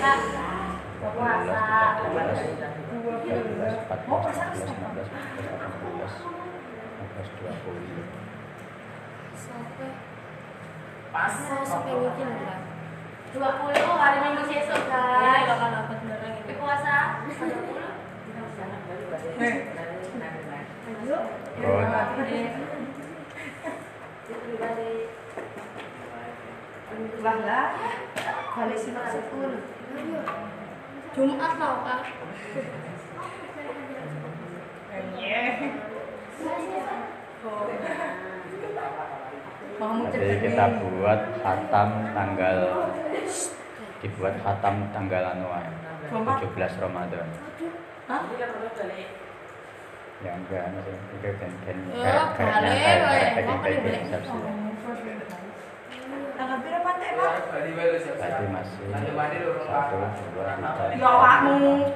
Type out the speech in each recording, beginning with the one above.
Pas. Sampai bikin enggak? 20 hari Minggu besok Ini guys. bakal dapat barang ini. puasa 30. Bangga. Kali sepuluh. Jumat tau kak. Mau Jadi kita buat khatam tanggal dibuat khatam tanggal anu ae, 17 Ramadan. Hah? Ya enggak sih, itu kan kan Ya, balik, woy. packing Mau balik, packing masih satu dua tiga. Ya awakmu.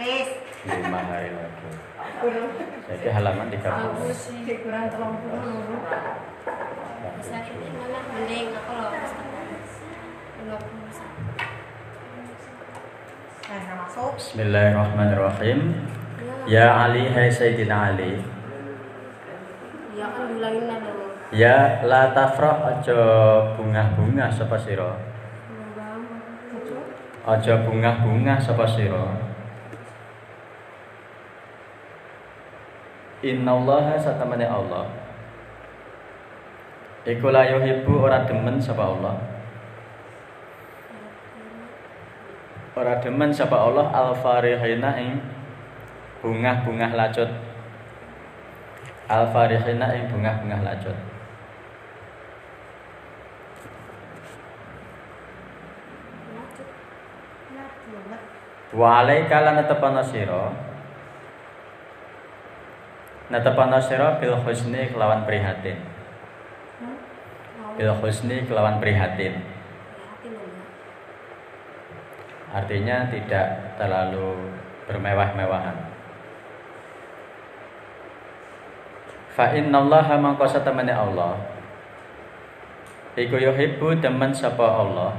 Wis. lima hari lagi. Jadi halaman 30 Bagus sih. Kurang tolong ini mana? Mending aku loh. Puluh satu. Bismillahirrahmanirrahim. Ya. Ya Ali, hai Sayyidina Ali. Ya kan bilangin ada. Ya la tafrah aja bunga-bunga sapa sira. Aja bunga-bunga sapa sira. Innallaha satamane Allah. Iku la yuhibbu ora demen sapa Allah. Ora demen sapa Allah al-farihina ing bungah-bungah lacut. Al-farihina ing bungah-bungah lacut. Wa alaika lan netepana sira netepana bil husni kelawan prihatin. Bil husni kelawan prihatin. Artinya tidak terlalu bermewah-mewahan. Fa innallaha mangko satemene Allah. Iku yuhibbu demen sapa Allah.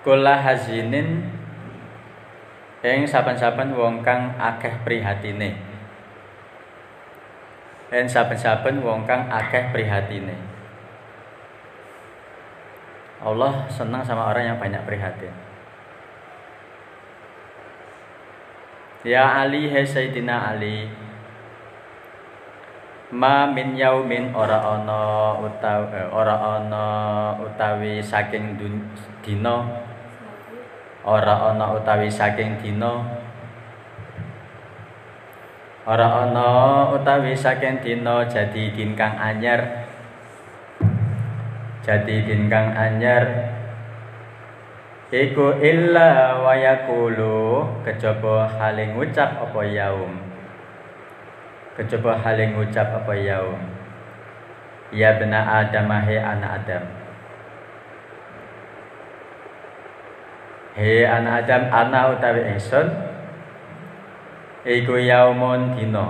Kula hazinin ing saben-saben wong kang akeh prihatine. Ing saben-saben wong kang akeh prihatine. Allah senang sama orang yang banyak prihatin. Ya Ali, hai Sayyidina Ali. Ma min yaumin ora ana utawi ora ana utawi saking dina. Ora ana utawi saking dina. Ora ana utawi saking dina jadi din kang anyar. Jadi din kang anyar. Iku illa wa yaqulu kejaba hale ngucap apa yaum kejaba hale ngucap apa yaum ya bena adam he anak adam. He anak adam ana utawi ingsun iku yaumun dina.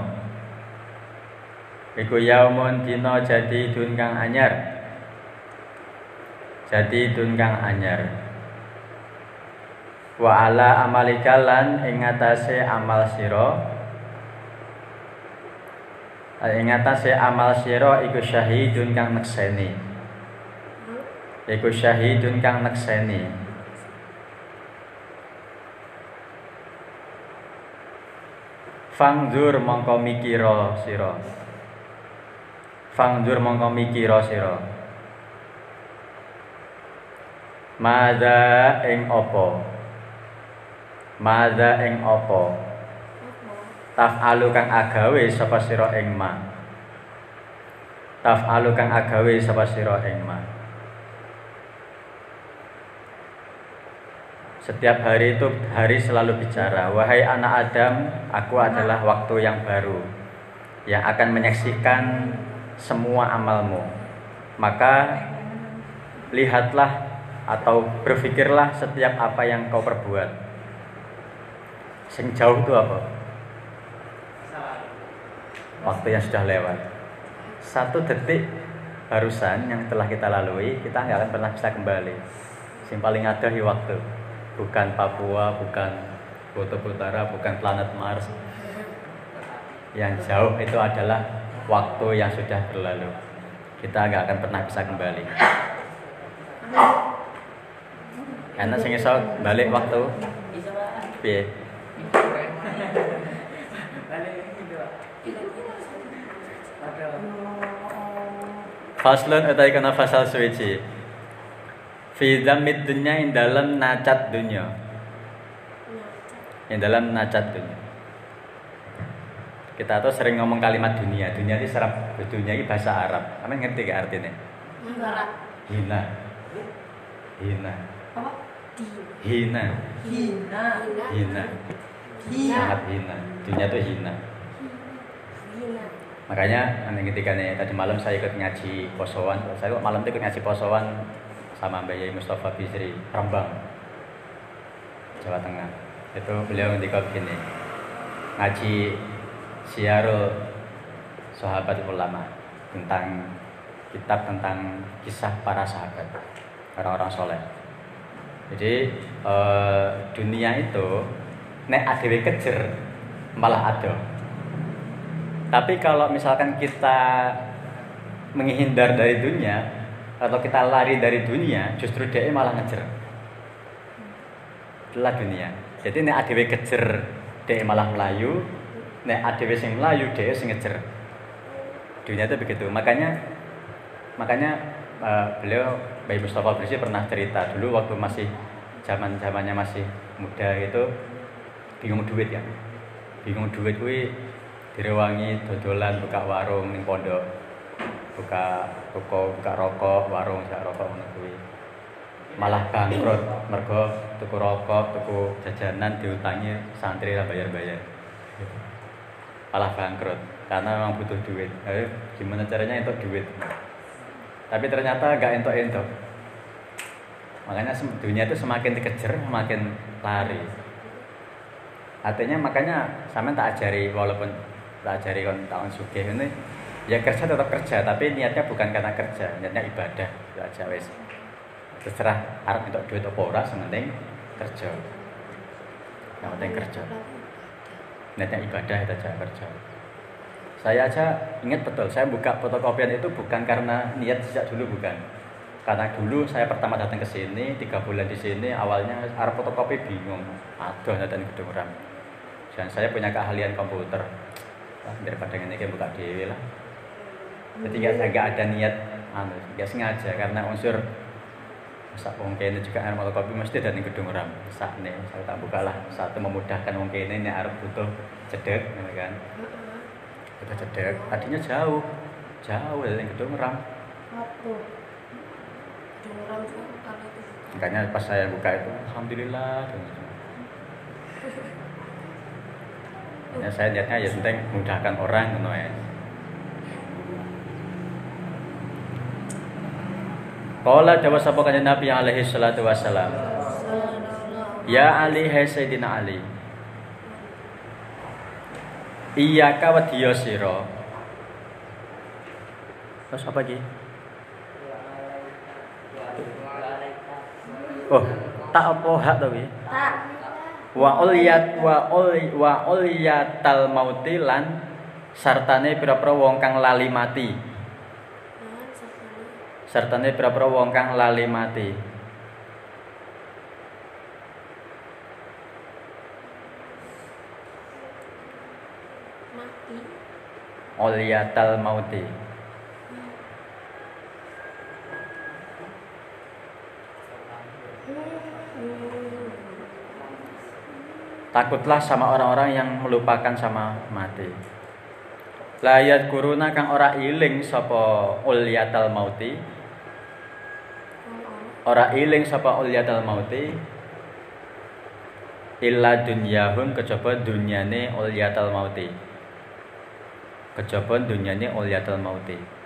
Iku yaumun dina jadi dun anyar. Jadi dun anyar. Wa ala amalikalan ing atase amal sira ing atase amal sira iku syahidun kang nekseni. Iku syahidun kang nekseni. Fangzur mongko mikira sira. Fangzur mongko mikira sira. Mada ing apa? Mada ing apa Taf'alu kang agawe sapa sira ing ma. Taf'alu kang agawe sapa sira ing ma. Setiap hari itu hari selalu bicara Wahai anak Adam Aku adalah waktu yang baru Yang akan menyaksikan semua amalmu. Maka Lihatlah Atau berpikirlah setiap apa yang kau perbuat. Sing jauh itu apa? Waktu yang sudah lewat Satu detik barusan yang telah kita lalui Kita nggak akan pernah bisa kembali Yang paling ada di waktu bukan Papua, bukan Kutub Utara, bukan planet Mars. Yang jauh itu adalah waktu yang sudah berlalu. Kita nggak akan pernah bisa kembali. Karena sing iso balik waktu. Piye? Faslun utai kana fasal suci. Fi dhammid dunya ing dalam nacat dunya. Ing dalam nacat dunya. Kita tuh sering ngomong kalimat dunia. Dunia ini serap dunia ini bahasa Arab. Kamu ngerti gak artinya? Hina. Hina. Apa? Hina. Hina. Hina. Hina. Sangat hina. Dunia tuh hina. Makanya ketika nih tadi malam saya ikut ngaji posowan. Saya kok malam itu ikut ngaji posowan sama Mbak Yai Mustafa Bisri Rembang Jawa Tengah. Itu beliau ngendika begini ngaji siarul sahabat ulama tentang kitab tentang kisah para sahabat orang-orang soleh. Jadi eh, dunia itu nek adewe kejer malah ada tapi kalau misalkan kita menghindar dari dunia atau kita lari dari dunia justru dia malah ngejer. Itulah dunia. Jadi nek adewe kejer dia malah melayu. Nek adewe sing melayu dia sing ngejer. Dunia itu begitu. Makanya makanya uh, beliau Bayi Mustafa Brisi pernah cerita dulu waktu masih zaman zamannya masih muda itu bingung duit ya. Bingung duit kuwi direwangi dodolan buka warung ning pondok. Buka toko buka rokok warung sak rokok ngono kuwi. Malah bangkrut. Mergo tuku rokok tuku jajanan diutangi santri lah bayar-bayar. Malah bangkrut. Karena memang butuh duit. Eh, gimana caranya untuk duit? Tapi ternyata gak entok-entok makanya sem- dunia itu semakin dikejar semakin lari. Artinya makanya sama tak ajari walaupun tak ajari kon tahun sugih ini. Ya kerja tetap kerja tapi niatnya bukan karena kerja niatnya ibadah. Itu aja wes terserah arep untuk duit apa ora sementing kerja. Yang penting kerja. Niatnya ibadah itu aja kerja. Saya aja ingat betul saya buka fotokopian itu bukan karena niat sejak dulu bukan. Karena dulu saya pertama datang ke sini tiga bulan di sini awalnya arah fotokopi bingung. Aduh datang gedung ram dan saya punya keahlian komputer Wah, daripada ini kayak buka dewi lah. Jadi nggak saya nggak ada niat anu nggak sengaja karena unsur masa wong kene juga arep fotokopi mesti ada di gedung ram saat nih saya tak buka lah. Satu memudahkan wong kene ini arep butuh cedek gitu kan? Kita cedek. Tadinya jauh. Jauh dari gedung ram tuh kalau itu makanya pas saya buka itu alhamdulillah ya saya niatnya ya penting mudahkan orang gitu ya Kala jawab sapa kanjeng Nabi alaihi salatu wassalam. Ya Ali hai Sayyidina Ali. Iya kawadiyo sira. Terus apa lagi? Oh, tak apa hak to wi? Tak. Wa uliyat wa uli wa uliyatal mauti lan sartane pira-pira wong kang lali mati. Sartane pira-pira wong kang lali mati. Mati. Uliyatal mauti. Takutlah sama orang-orang yang melupakan sama mati. Layat kuruna kang ora iling sapa uliyatal mauti. Ora iling sapa uliyatal mauti. Illa dunyahum kejaba dunyane uliyatal mauti. Kejaba dunyane uliyatal mauti.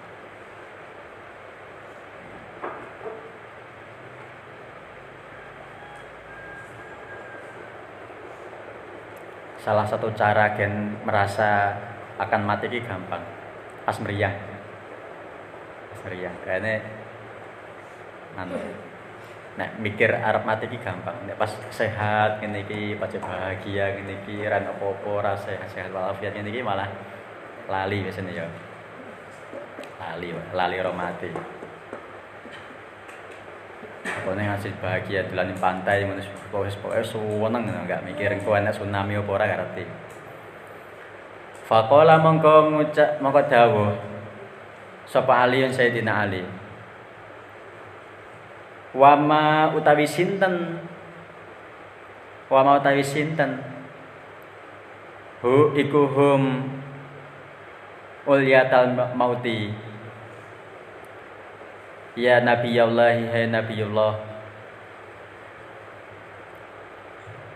Salah satu cara gen merasa akan mati ini gampang. Pas meriang pas meriang kayaknya anu nek mikir Arab mati gampang. Nek pas sehat ini ki pas bahagia ini ki ran opo-opo sehat sehat walafiat ki malah lali biasanya ya. Lali lali mati pokoknya ngasih bahagia dolan pantai ngono pokoknya pokoknya suweneng ngono enggak mikir engko ana tsunami apa ora gak ngerti. Faqala mongko ngucap mongko dawuh sapa Ali Sayyidina Ali? Wama utawi sinten? Wama utawi sinten? Hu iku hum mauti Ya Nabi Allah, hai Nabiullah.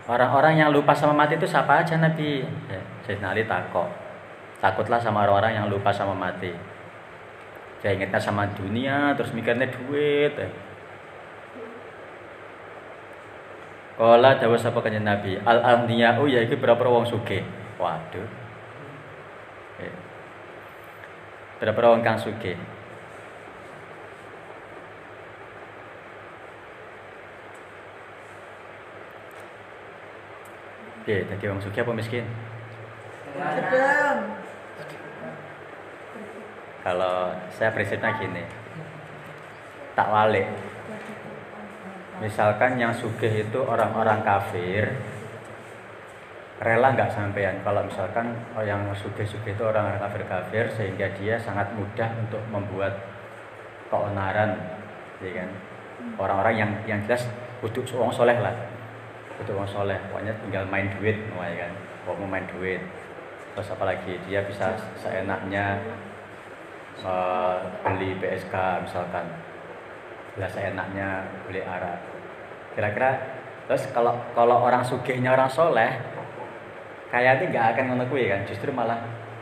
Orang-orang yang lupa sama mati itu siapa aja Nabi? Ya, Sayyidina Ali takut. Takutlah sama orang-orang yang lupa sama mati. Dia ingatnya sama dunia, terus mikirnya duit. Ya. Kala dawa sapa kanjeng Nabi, al amniyau yaiku berapa wong sugih. Waduh. Ya. Berapa wong kang sugih? Oke, tadi orang sugih apa miskin? Sedang. Kalau saya prinsipnya gini, tak walik. Misalkan yang sugih itu orang-orang kafir, rela nggak sampean kalau misalkan oh, yang sugih-sugih itu orang-orang kafir-kafir sehingga dia sangat mudah untuk membuat keonaran, ya kan? Orang-orang yang yang jelas butuh orang soleh lah, butuh orang soleh, pokoknya tinggal main duit, ya kan? Mau main duit, terus apalagi dia bisa seenaknya uh, beli PSK misalkan. Bila seenaknya beli arak. Kira-kira terus kalau kalau orang sugihnya orang soleh kayaknya nggak akan kuwi kan. Justru malah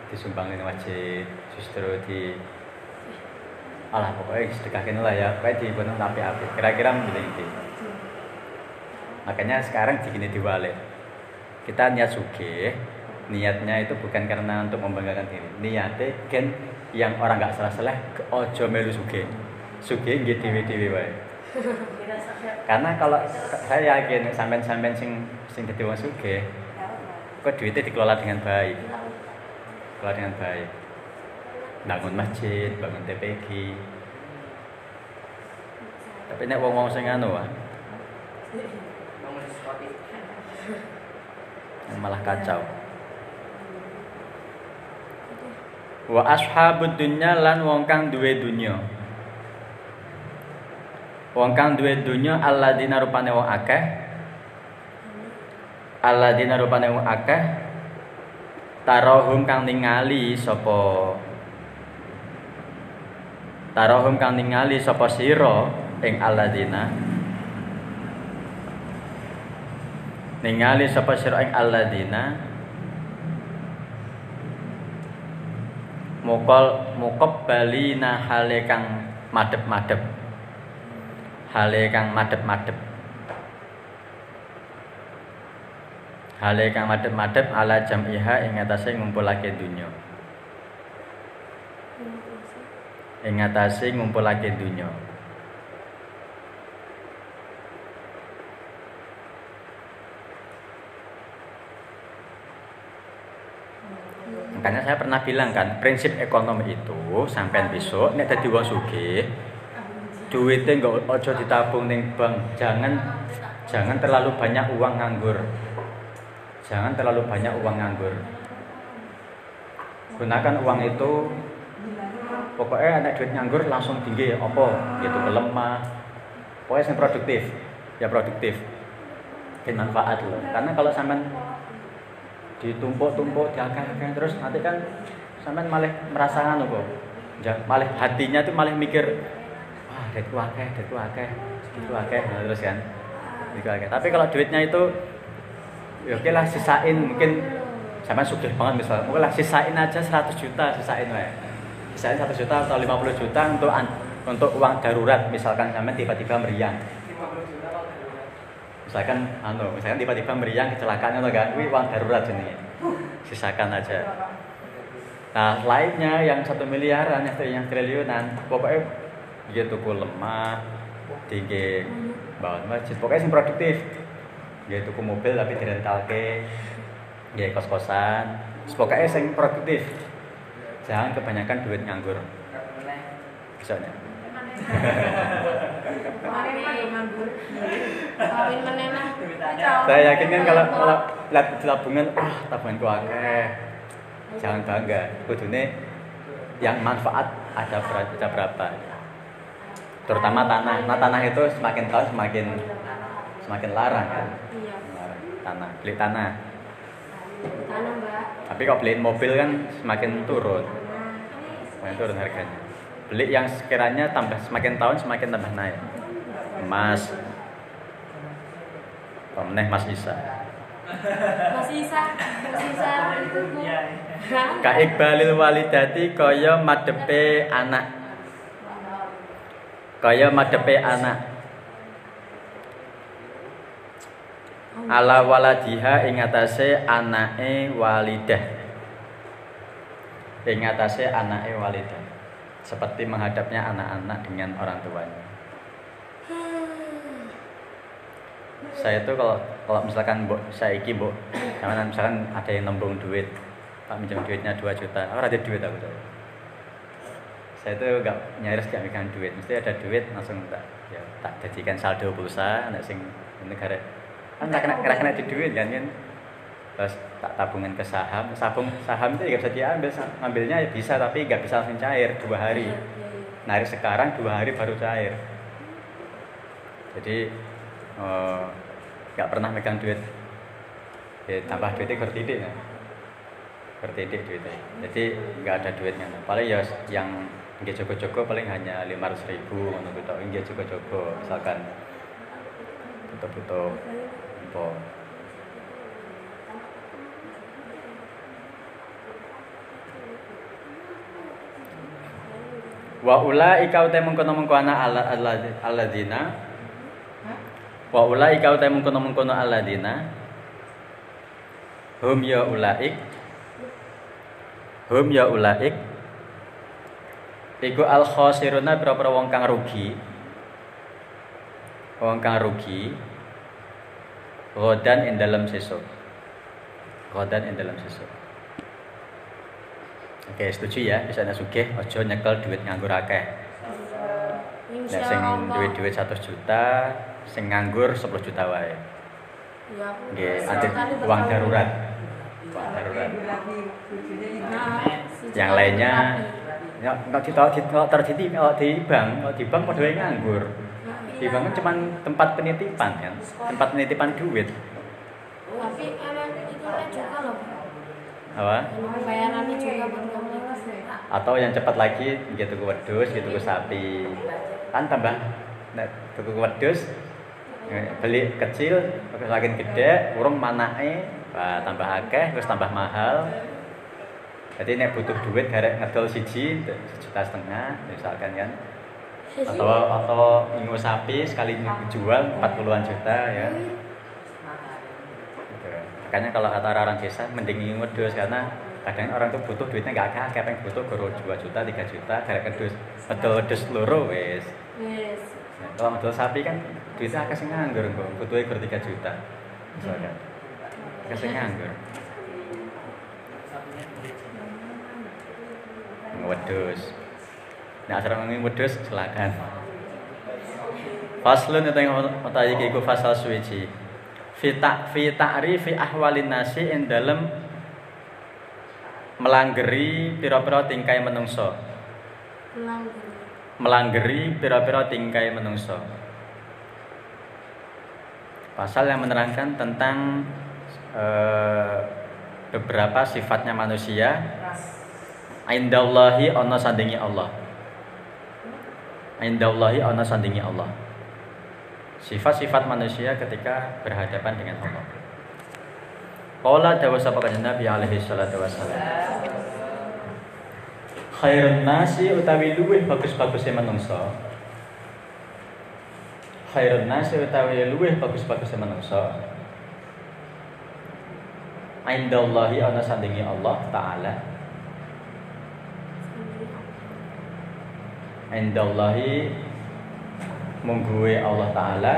disumbangin masjid justru di alah pokoknya sedekahin lah ya. Pokoknya di penuh api api kira-kira menjadi itu makanya sekarang begini diwalik. Kita niat sugih niatnya itu bukan karena untuk membanggakan diri. Niatnya kan yang orang nggak salah salah ojo melu suge suge nggih dewi wae. Karena kalau saya yakin sampean sampean sing sing dadi wong suge kok duitnya dikelola dengan baik? Dikelola dengan baik. Bangun masjid bangun TPG tapi nek wong wong sing anu malah kacau. Wa ashabud dunya lan wong kang duwe dunya. Wong kang duwe dunya alladzina rupane wong akeh. Alladzina rupane wong akeh. Tarahum kang ningali sapa? Tarahum kang ningali sapa sira ing alladzina ningali sapa sira ing alladzina mukol balina hale kang madhep-madhep. Hale kang madhep-madhep. Hale kang madhep-madhep ala jam'iha ing atase ngumpulake dunya ing atase ngumpulake dunya Makanya saya pernah bilang kan, prinsip ekonomi itu sampai besok nek dadi wong sugih, duitnya nggak ojo ditabung ning bank. Jangan jangan terlalu banyak uang nganggur. Jangan terlalu banyak uang nganggur. Gunakan uang itu pokoknya anak duit nganggur langsung tinggi opo gitu kelemah pokoknya yang produktif ya produktif Bikin manfaat loh karena kalau sampean ditumpuk-tumpuk diakeh-akeh terus nanti kan sampean malah merasakan kok Ja- malah hatinya tuh malah mikir wah duitku akeh duitku akeh segitu akeh. Nah, terus kan gitu akeh. Tapi kalau duitnya itu ya oke lah sisain mungkin sampean sugih banget misalnya mungkin lah sisain aja 100 juta sisain wae. Sisain 100 juta atau 50 juta untuk untuk uang darurat. Misalkan sampean tiba-tiba meriang misalkan anu misalkan tiba-tiba meriang kecelakaan atau enggak wih uang darurat ini. Sisakan aja. Nah lainnya yang satu miliaran yang, yang triliunan pokoknya dia tuku lemah tinggi bangun masjid. Pokoknya yang produktif. Dia tuku mobil tapi direntalke dia kos-kosan. Pokoknya yang produktif. Jangan kebanyakan duit nganggur. Misalnya. Saya yakin kan kalau kalau lihat tabungan wah tabunganku akeh. Jangan bangga. Kudune yang manfaat ada berapa, ada berapa? Terutama tanah. Nah tanah itu semakin tahun semakin semakin larang kan? Iya. Larang. tanah. Beli tanah. Tanah, Mbak. tapi kalau beliin mobil kan semakin turun. Semakin turun harganya. Beli yang sekiranya tambah semakin tahun semakin tambah naik emas Pemeneh Mas Isa Masih Isa, Mas Isa itu Bu. Ka Iqbalil walidati kaya madepe anak. Kaya madepe anak. Ala waladiha ing atase anake walidah. Ing atase anake walidah. Seperti menghadapnya anak-anak dengan orang tuanya. Saya itu kalau kalau misalkan mbok saya iki mbok jangan misalkan ada yang nembung duit Pak minjam duitnya 2 juta, aku ada duit aku saya. Saya itu enggak nyaris gak megang duit, mesti ada duit langsung tak ya tak jadikan saldo pulsa nek sing negara kan tak kena kena, kena di duit kan kan? Terus tak tabungan ke saham. Saham saham itu nggak bisa diambil ngambilnya ya bisa tapi nggak bisa langsung cair dua hari. Iya, iya, iya. narik sekarang dua hari baru cair. Jadi eh, nggak pernah megang duit. Ya, tambah duitnya kertidik ya kertidik duitnya. Jadi nggak ada duitnya paling ya yang nggak joko-joko paling hanya lima ratus ribu untuk kita nggak joko-joko misalkan butuh-butuh apa Wa ulaika uta mengkono-mengkono ala alladzina Wa ulaika uta mengkono-mengkono alladzina Hum ya ulaik Hum ya ulaik Iku al khosiruna pira-pira wong kang rugi. Wong kang rugi Godan ing dalam sesuk. Godan ing dalam sesuk. Oke, setuju ya, bisa sugih ojo nyekel duit nganggur akeh. Nek sing duit-duit 100 juta, sing nganggur 10 juta wae. Iya. Nggih, nanti uang darurat. Uang darurat. Nah, Yang lainnya ya kalau di kalau di kalau terjadi kalau di bank, kalau di bank padha nganggur. Di bank kan cuma tempat penitipan kan, tempat penitipan duit. Tapi emang itu kan juga loh. Apa? Bayarannya juga kamu Atau yang cepat lagi gitu ke wedhus, gitu ke sapi. Kan tambah nek tuku wedhus beli kecil semakin gede urung manake bah, tambah akeh terus tambah mahal. Jadi nek butuh duit garek ngedol siji sejuta setengah misalkan kan. Atau atau minggu sapi sekali jual 40-an juta ya. Gitu. makanya kalau kata orang desa mending ingin wedus karena kadang orang tuh butuh duitnya nggak akeh yang butuh guru 2 juta 3 juta garek wedus wedus wedus loro wes Yes. Kalau ngedol sapi kan duitnya akeh sing nganggur kok, butuhnya gur 3 juta. Misalkan. Akeh sing nganggur. Wedus. Nah, asal ngomongin wedus silakan. Faslun itu yang iki iku fasal suwiji. Fi ta fi ta'rifi ahwalin nasi ing dalem melanggeri pira-pira tingkai menungso. Melanggar. Melanggeri pira-pira tingkai menungso. Pasal yang menerangkan tentang eh, beberapa sifatnya manusia. Indallahi ana sandingi Allah. Indallahi ana sandingi Allah. Sifat-sifat manusia ketika berhadapan dengan Allah. Qala dawa sapa kanjeng Nabi alaihi salatu wassalam. Khairun nasi utawi luwih bagus-bagusé manungsa. Khairun nasi utawi luwih bagus-bagusé manungsa. Indallahi ana sandingi Allah taala. Indallahi mungguwe Allah taala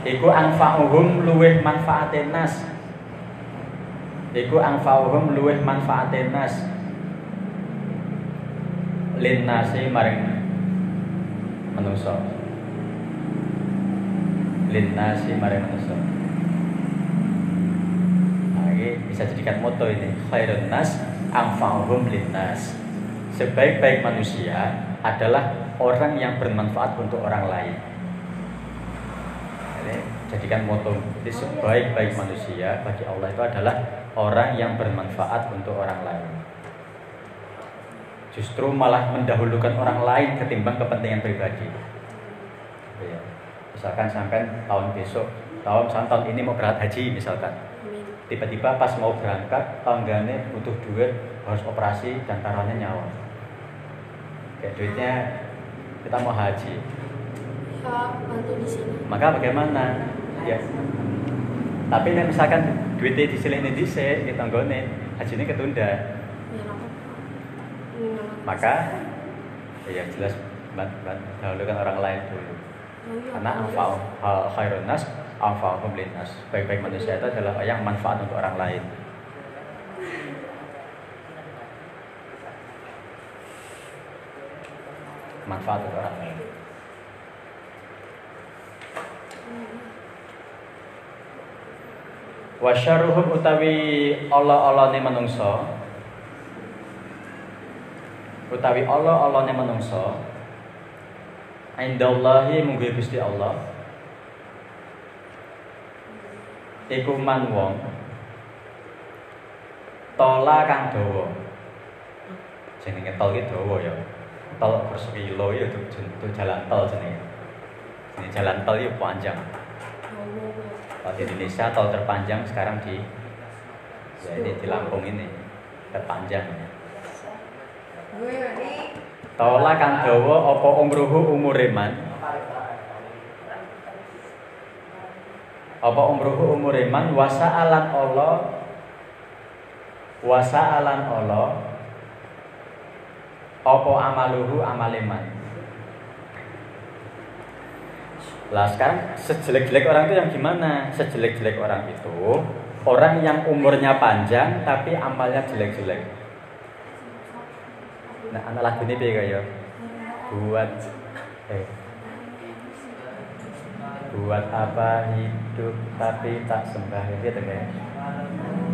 iku anfa'uhum luwih manfaate nas. Iku anfa'uhum luwih manfaate nas linnasi maring manungsa. Linnasi maring manungsa. Nah, ini bisa jadikan moto ini. Khairun nas anfa'uhum linnas. Sebaik-baik manusia adalah orang yang bermanfaat untuk orang lain. Ini jadikan moto jadi sebaik-baik manusia bagi Allah itu adalah orang yang bermanfaat untuk orang lain justru malah mendahulukan orang lain ketimbang kepentingan pribadi. Ya. Misalkan sampai tahun besok, tahun tahun ini mau berangkat haji misalkan, tiba-tiba pas mau berangkat tanggane butuh duit harus operasi dan taruhannya nyawa. Kayak duitnya kita mau haji, bantu di sini. maka bagaimana? Ya. Tapi misalkan duitnya disilihne dhisik di tanggane, hajinya ketunda. Ya, apa? Ini nama. Maka ya jelas ban- ban- dahulukan orang lain dulu. Oh, iya. karena anfa'u ha- khairun nas anfa'uhum linnas baik-baik manusia itu adalah yang manfaat untuk orang lain. Manfaat untuk orang lain. Wasyaruhum utawi Allah-Allahne manungsa utawi Allah-Allahne manungsa Indallahi munggu Gusti Allah iku man wong tola kang dawa. Jenenge tol ki dawa ya. Tol bersekilo ya itu jalan tol jenenge. Ini jalan tol ya panjang. Kalau di Indonesia tol terpanjang sekarang di ya ini di Lampung ini terpanjang Gue Tola kang dawa apa umruhu umure man? Apa umruhu umure man? Wasa'alan Allah. Wasa'alan Allah. Apa amaluhu amaleman lah sekarang sejelek-jelek orang itu yang gimana? Sejelek-jelek orang itu orang yang umurnya panjang tapi amalnya jelek-jelek Nah, anak lagu ini piye kaya? Buat eh Buat apa hidup tapi tak sembahyang gitu kayak.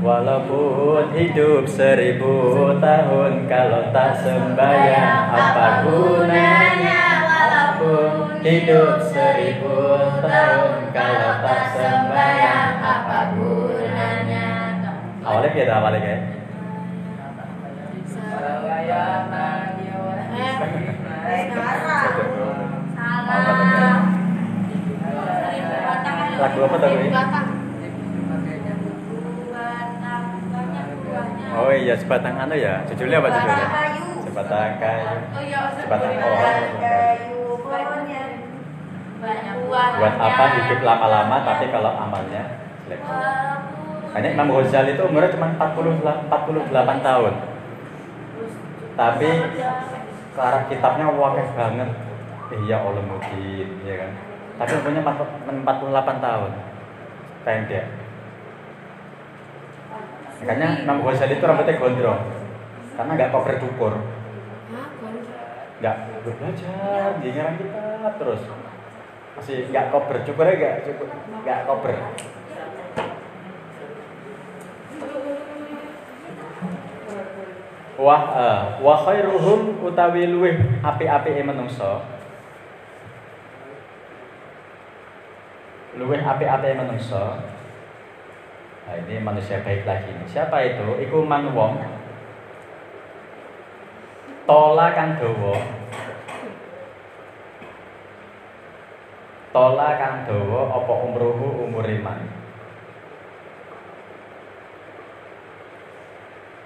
Walaupun hidup seribu tahun kalau tak sembahyang apa gunanya? Walaupun hidup seribu tahun kalau tak sembahyang apa gunanya? Awalnya kayak awalnya. Salah. Lagu apa tadi? Oh iya, sebatang anu ya. Judulnya apa judulnya? Sebatang kayu. Sebatang. Oh iya, Sebatang kayu pohonnya. Buat apa hidup lama-lama tapi kalau amalnya jelek. Hanya Imam Ghazali itu umurnya cuma 40, 48 tahun. Tapi karena kitabnya wakil banget. Iya Allah mungkin, ya kan. Tapi umurnya 48 tahun. Pendek. Makanya Imam Ghazali itu rambutnya gondrong. Karena nggak cover gondrong. nggak belajar di ngarang kitab terus masih nggak kober cukurnya nggak cukur nggak kober wah eh, wa khairuhum utawi luwih api-apike menungso luwih api-apike menungso nah ini manusia baik lagi. Siapa itu? Iku man wong. Tola kang dawa. Tola kang dawa apa umruhu umur iman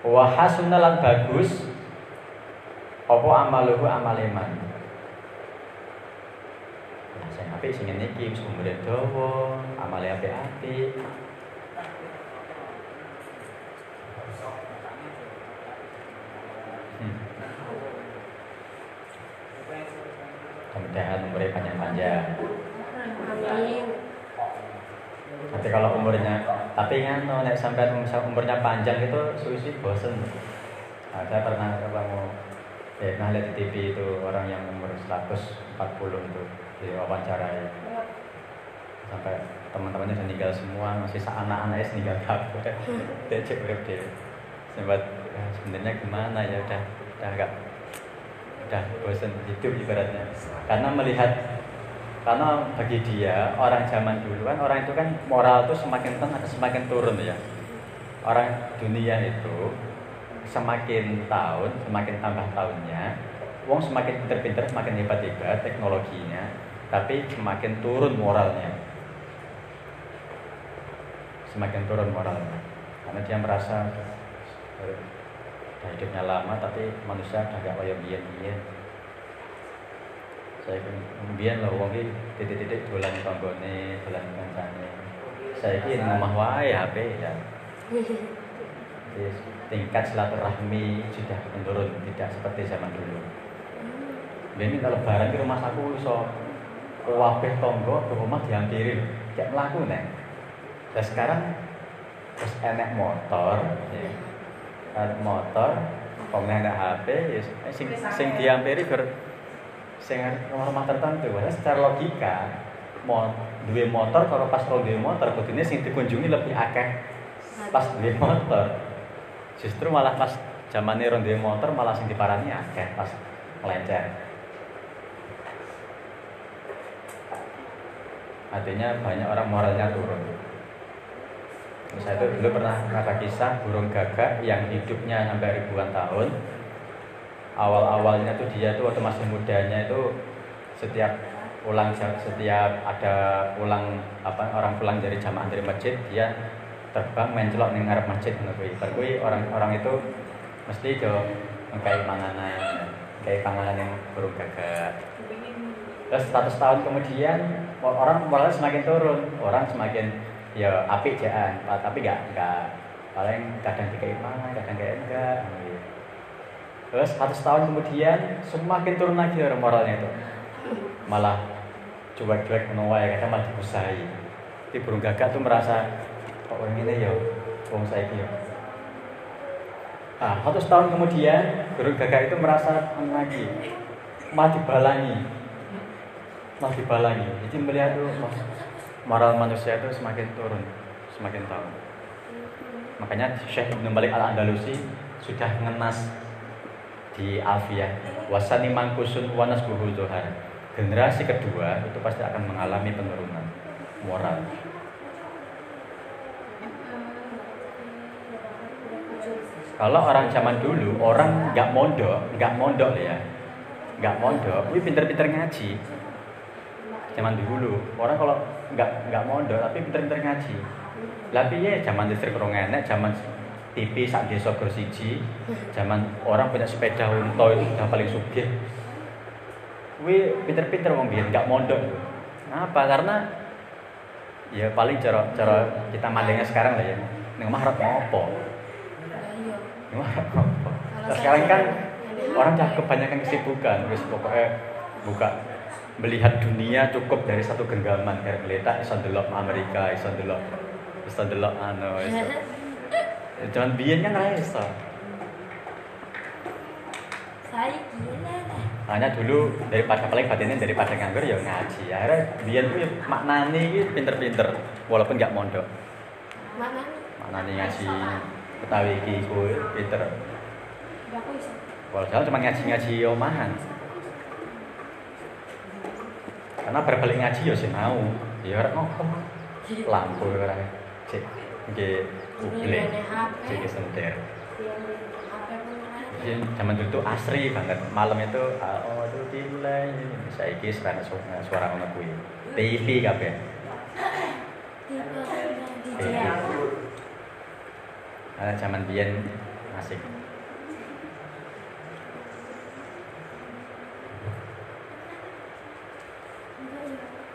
wa lan bagus apa amaluhu amal iman nah sing apik sing ngene iki wis umure dawa amale apik-apik Hmm. Mudah-mudahan umurnya panjang-panjang. Amin. Tapi kalau umurnya, tapi kan nek sampai umurnya panjang itu suisi bosen. Nah, saya pernah ketemu, eh, pernah lihat di TV itu orang yang umur 140 itu diwawancarai sampai teman-temannya sudah meninggal semua masih anak-anaknya meninggal kabeh. Dia cek dia. Sempat ya, sebenarnya gimana ya udah udah agak udah bosan hidup ibaratnya. Karena melihat karena bagi dia orang zaman dulu kan orang itu kan moral itu semakin tenang semakin turun ya. Orang dunia itu semakin tahun semakin tambah tahunnya wong semakin pinter-pinter semakin hebat-hebat teknologinya tapi semakin turun moralnya. Semakin turun moralnya. Karena dia merasa hidupnya lama tapi manusia udah gak kaya biyen-biyen saya biyen lho wong iki titik-titik dolan tanggane dolan kancane. Saya ini ngomah wae HP ya. Jadi, tingkat silaturahmi sudah menurun tidak seperti zaman dulu. Ini kalau lebaran di rumah aku iso wabeh tonggo ke rumah dihampiri. Kayak melaku nih dan sekarang terus enek motor ya. Motor pemenang enek HP ya sing sing dihampiri ber sing rumah tertentu. Padahal secara logika mau duwe motor kalau pas ora duwe motor kudune sing dikunjungi lebih akeh pas duwe motor. Justru malah pas zamane ora duwe motor malah sing diparani akeh pas melecet artinya banyak orang moralnya turun. Saya itu dulu pernah ada kisah burung gagak yang hidupnya sampai ribuan tahun awal-awalnya tuh dia tuh waktu masih mudanya itu setiap pulang setiap ada pulang apa orang pulang dari jamaah dari masjid dia terbang mencelok ning ngarep masjid ngono kuwi. Orang-orang itu mesti do ngkai panganan, ngkai panganan yang burung gagak. Terus 100 tahun kemudian orang malah semakin turun, orang semakin ya apik jaan, tapi enggak enggak paling kadang dikai mangan, kadang kayak enggak. Terus 100 tahun kemudian semakin turun lagi orang moralnya itu. Malah cuek-cuek menuai kadang malah diusahi. Tapi burung gagak tuh merasa kok orang ini ya, wong saya ya. Ah, 100 tahun kemudian burung gagak itu merasa anu lagi, malah dibalangi, malah dibalangi. Jadi melihat tuh moral manusia itu semakin turun, semakin tahun. Makanya Syekh Ibn Malik Al Andalusi sudah ngenas di Alfiyah wasani mangkusun wanas zuhar generasi kedua itu pasti akan mengalami penurunan moral. Kalau orang zaman dulu orang nggak mondok nggak mondok ya. Nggak mondok wih pinter-pinter ngaji. Zaman dulu orang kalau nggak nggak mondok tapi pinter-pinter ngaji. Lah piye? Zaman listrik rong enek zaman TV sak desa gor siji zaman orang punya sepeda unta itu udah paling sugih Wih, pinter-pinter wong biyen nggak mondok Kenapa? Karena ya paling cara cara kita mandangnya sekarang lah ya. Ning omah arep ngopo? Sekarang kan orang di- dah kebanyakan kesibukan, wis pokoknya buka melihat dunia cukup dari satu genggaman kayak ngelihat iso Amerika, iso ndelok iso ndelok anu iso. Jangan biyen kan ra iso. Saya gila lah. Hanya dulu daripada paling batinnya daripada nganggur ya ngaji. Akhirnya biyen tuh maknane iki pinter-pinter walaupun nggak mondok. Mana nih? Maknane ngaji Betawi iki ku pinter. Gak aku iso. Walau cuma ngaji-ngaji omahan. Karena berbalik ngaji ya sih mau. Ya ora ngopo. Lampu ora. Cek nggih sentir. Apa pun ada. Jadi zaman dulu tuh asri banget. Malam itu oh itu delay. Saiki serana suara suara ngono kuwi. TV kabeh. Ada zaman biyen asik.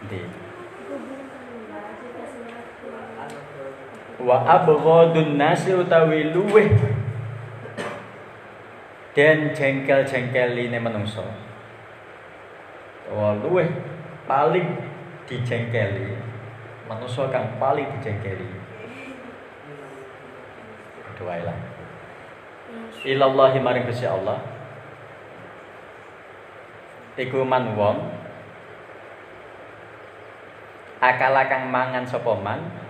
Di. Wa abghadun nasi utawi luweh dan jengkel-jengkeline menungso. Wa luweh paling dijengkeli menungso kang paling dijengkeli. Doa lah. Ilallahi maring Gusti Allah. Iku man wong akala kang mangan sapa man.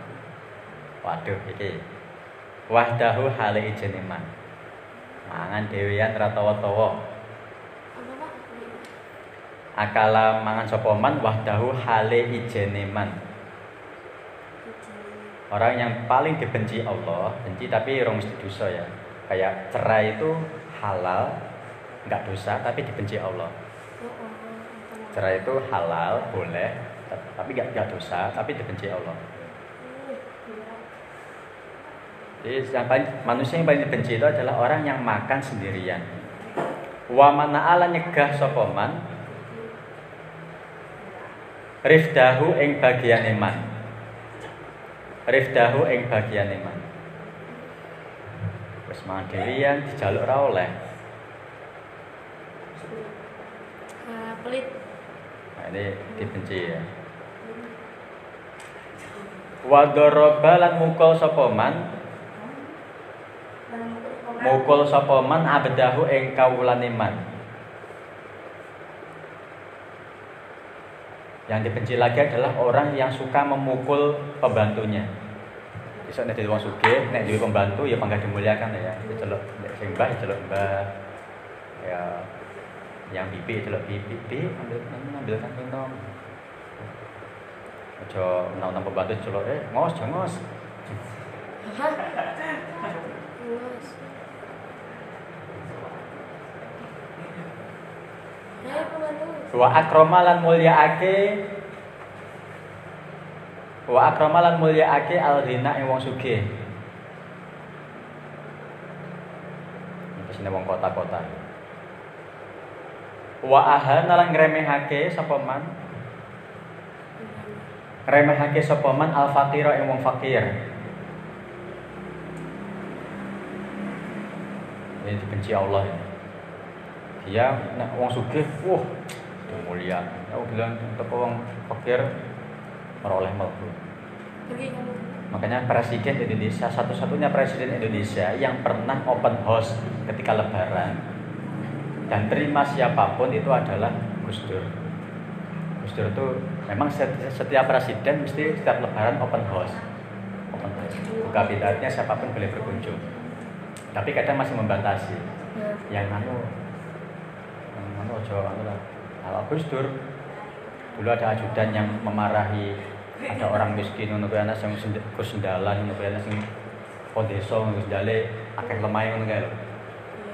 Waduh iki. Wahdahu hale ijene man. Mangan dhewean ra tawa-tawa. Akala mangan sapa man wahdahu hale ijene man. Orang yang paling dibenci Allah, benci tapi orang mesti dosa ya. Kayak cerai itu halal, nggak dosa tapi dibenci Allah. Cerai itu halal, boleh, tapi nggak dosa tapi dibenci Allah. Jadi manusia yang paling dibenci itu adalah orang yang makan sendirian. Wa mana ala nyegah sopoman Rifdahu ing bagian iman Rifdahu ing bagian iman Wis dhewean dijaluk ra oleh. Ah, pelit. Nah, ini dibenci ya. Wa daraba lan mukul sapa man mukul sapa man abdahu ing kawulane man. Yang dibenci lagi adalah orang yang suka memukul pembantunya. Bisa nek wong sugih, nek duwe pembantu ya bangga dimuliakan ya. Diceluk nek sing mbah diceluk mbah. Ya yang pipi celuk pipi pipi ambil ambil kan minum ojo menang pembantu celuk eh ngos jengos Luas. Wa akramalan mulyaake wa akramalan mulyaake al ghina ing wong sugih Sini wong kota-kota. Wa ahana lan ngremehake sapa man ngremehake sapa man al faqira ing wong fakir. Ini dibenci Allah ini. Dia nek wong sugih, wah, mulia. Aku bilang teko wong fakir meroleh mlebu. Makanya presiden Indonesia satu-satunya presiden Indonesia yang pernah open house ketika lebaran dan terima siapa pun itu adalah Gus Dur. Gus Dur itu memang setiap, presiden mesti setiap lebaran open house. Open house. Buka pintunya siapa pun boleh berkunjung. Tapi kadang masih membatasi. Nah, Yang anu anu ojo anu lah. Kalau Gus Dur dulu ada ajudan yang memarahi ada orang miskin ngono kuwi ana sing Gus sendalan ngono kuwi ana sing desa ngono sendale akeh lemah ngono kae lho.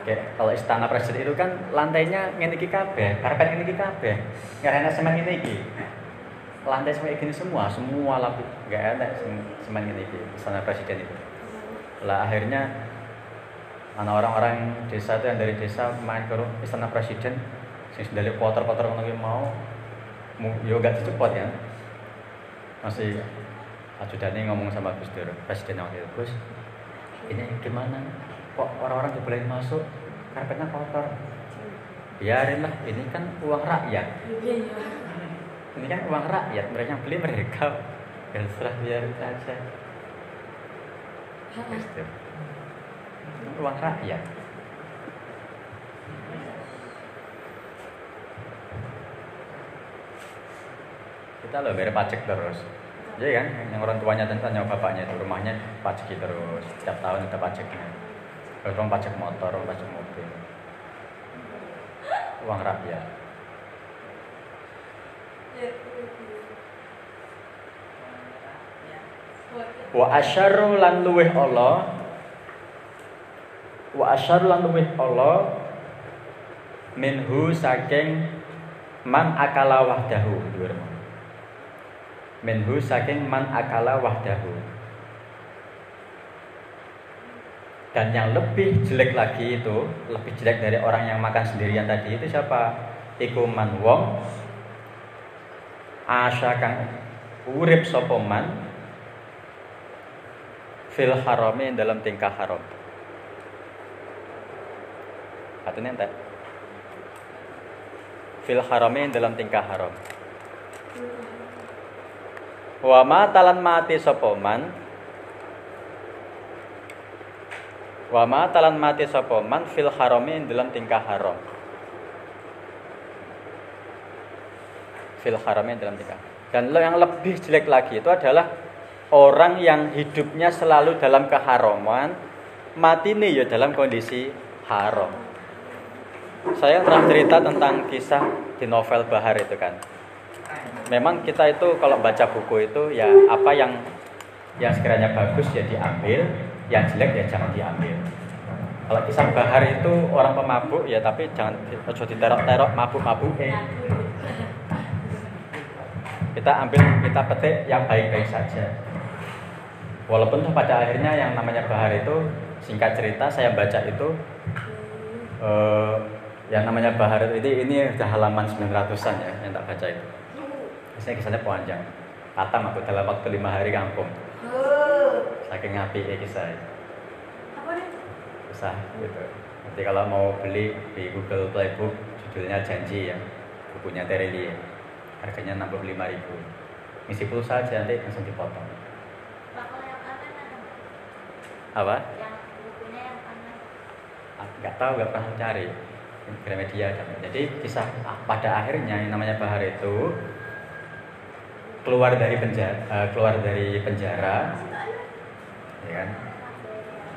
Kayak kalau istana presiden itu kan lantainya ngene iki kabeh, karpet ngene iki kabeh. Ngarana semen ngene iki. lantai kayak gini semua semua lapis nggak ada semen ini istana presiden itu lah akhirnya anak orang-orang desa itu yang dari desa main ke istana presiden sing dari kotor-kotor ngono ki mau yo gak dicepot ya. Masih ajudannya ngomong sama Gus Dur presiden waktu itu Gus ini gimana? Kok orang-orang dibolehin masuk? Karpetnya kotor. Biarin lah ini kan uang rakyat. Iya, iya. ini kan uang rakyat mereka yang beli mereka. Ya serah biarin saja Gus Dur. Uang rakyat kita loh bayar pajak terus Iya kan, yang orang tuanya dan tanya bapaknya itu rumahnya pajaki terus, setiap tahun ada pajaknya. Terus orang pajak motor, pajak mobil. Uang rakyat. Wa asyarru lan luweh Allah Wa asyarru lan luweh Allah minhu saking man akala wahdahu dhuwur minhu saking man akala wahdahu. Dan yang lebih jelek lagi itu lebih jelek dari orang yang makan sendirian tadi itu siapa? Iku man wong. Asya kang urip sapa man fil harami dalam tingkah haram. Katanya ente fil harami dalam tingkah haram wa talan mati sapa man? Wa ma talan mati sapa man fil harami dalam tingkah haram? Fil harami dalam tingkah. Dan yang lebih jelek lagi itu adalah orang yang hidupnya selalu dalam keharaman mati nih ya dalam kondisi haram. Saya pernah cerita tentang kisah di novel Bahar itu kan memang kita itu kalau baca buku itu ya apa yang yang sekiranya bagus ya diambil, yang jelek ya jangan diambil. Kalau kisah Bahar itu orang pemabuk ya tapi jangan ojo diterok-terok mabuk-mabuk. Kita ambil kita petik yang baik-baik saja. Walaupun pada akhirnya yang namanya Bahar itu singkat cerita saya baca itu eh, yang namanya Bahar itu ini, ini udah halaman 900-an ya yang tak baca itu. Biasanya kisahnya panjang. Katam aku dalam waktu lima hari kampung. Saking ngapi ya kisah. Apa nih? Susah gitu. Nanti kalau mau beli di Google Playbook judulnya Janji ya. Bukunya Tereli ya. Harganya 65.000 ribu. Misi pulsa aja nanti langsung dipotong. Apa? Yang bukunya yang kanan. Ah, nggak tahu nggak pernah cari Gramedia jadi kisah ah, pada akhirnya yang namanya Bahar itu keluar dari penjara keluar dari penjara. Ya kan?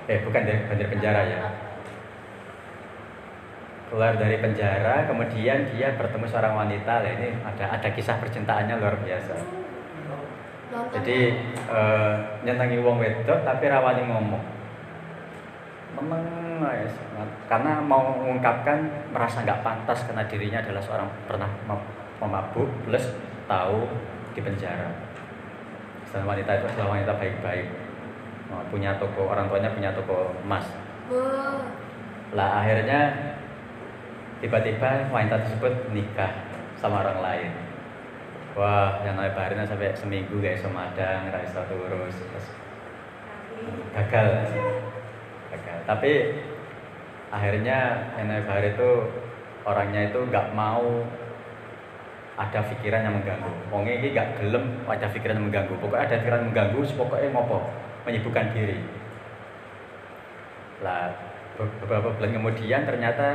Eh bukan dari dari penjara ya. Keluar dari penjara kemudian dia bertemu seorang wanita. Lah ini ada ada kisah percintaannya luar biasa. Jadi eh, nyenangi wong wedok tapi rawani ngomong. Memang sangat- karena mau mengungkapkan merasa nggak pantas karena dirinya adalah seorang pernah mem- pemabuk plus tahu di penjara. Dan wanita itu adalah wanita baik-baik. Oh, punya toko orang tuanya punya toko emas. Wah, lah akhirnya tiba-tiba wanita tersebut nikah sama orang lain. Wah yang namanya Baharina sampai seminggu guys sama madang nggak bisa urus terus gagal. Gagal. Tapi akhirnya yang namanya Bahar itu orangnya itu nggak mau ada pikiran yang mengganggu wong ini nggak gelem ada pikiran yang mengganggu pokoknya ada pikiran yang mengganggu pokoknya ngopo menyibukkan diri lah be- beberapa bulan kemudian ternyata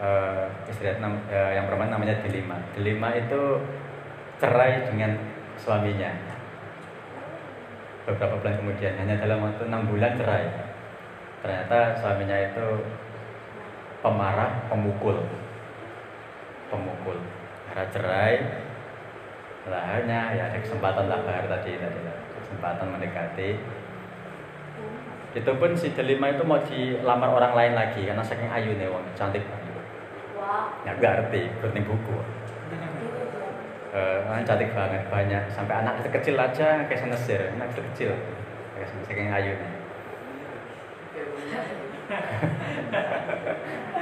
eh, istri eh, yang perempuan namanya Delima. Delima itu cerai dengan suaminya. Beberapa bulan kemudian hanya dalam waktu enam bulan cerai. Ternyata suaminya itu pemarah, pemukul, pemukul. Karena cerai, laharnya ya ada kesempatan lah bahar tadi tadi lah. kesempatan mendekati. Itu pun si Delima itu mau dilamar orang lain lagi karena saking ayu nih wong cantik Wow. ya nggak ngerti berarti buku. Eh, kan cantik banget banyak. Sampai anak kecil kecil aja kayak senesir anak kecil kecil. Kayak kayak ayu nih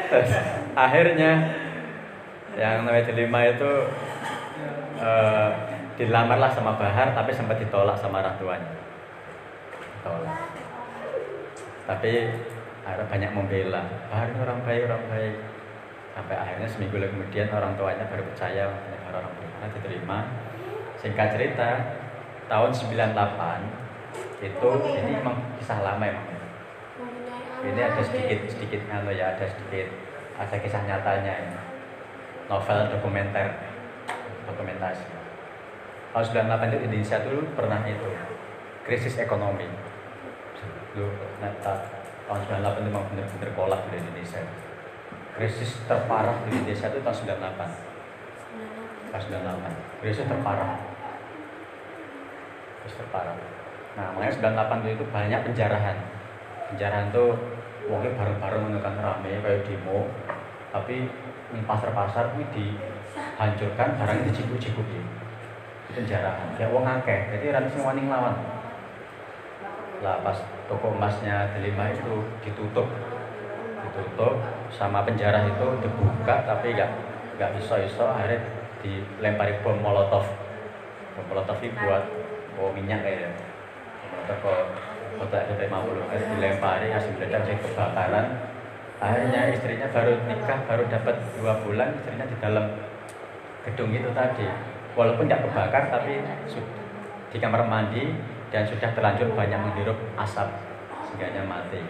Terus, akhirnya yang namanya delima itu eh, dilamarlah sama Bahar tapi sempat ditolak sama orang tuanya. Tapi akhirnya banyak membela. Bahar ini orang baik orang baik. Sampai akhirnya seminggu kemudian orang tuanya baru percaya Bahar orang baik. Diterima. Singkat cerita tahun 98 itu ini memang kisah lama emang. Ini ada sedikit sedikit anu ya ada sedikit ada kisah nyatanya ini novel dokumenter dokumentasi. Tahun 98 itu Indonesia dulu pernah itu. Krisis ekonomi. Dulu nah, ta- tahun 98 itu memang benar-benar kolap di Indonesia. Krisis terparah di Indonesia itu tahun 98 tahun 98 krisis terparah. Krisis terparah. Nah makanya 98 itu banyak penjarahan. Penjarahan tuh wongnya bareng-bareng menekan rame kayak demo. Tapi di pasar-pasar itu dihancurkan barangnya dicibuk-cibuk ya penjarahan ya wong akeh. Jadi rada sing wani nglawan. Lah pas toko emasnya delima itu ditutup. Ditutup sama penjara itu dibuka tapi nggak nggak bisa iso akhirnya dilempari bom molotov. Bom molotov itu buat bawa minyak kayak molotov kok kotak kita mau dilempari hasil meledak jadi kebakaran akhirnya istrinya baru nikah baru dapat dua bulan istrinya di dalam gedung itu tadi. Walaupun nggak kebakar tapi di kamar mandi dan sudah terlanjur banyak menghirup asap sehingga mati.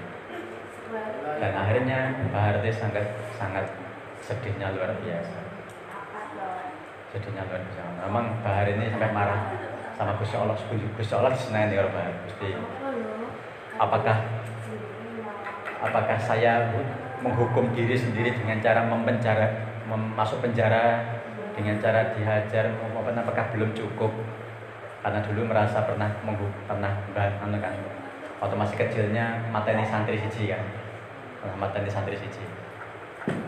Dan akhirnya Mbak Harti sangat sangat sedihnya luar biasa. Sedihnya luar biasa. Memang Mbak Harti ini sampai marah sama Gusti Allah. Gusti Allah disenani kalau Mbak Harti. Gusti apakah apakah saya menghukum diri sendiri dengan cara mempenjara mem- masuk penjara dengan cara dihajar apakah belum cukup? Karena dulu merasa pernah menghu pernah anu kan waktu masih kecilnya mateni santri siji kan. Pernah mateni santri siji.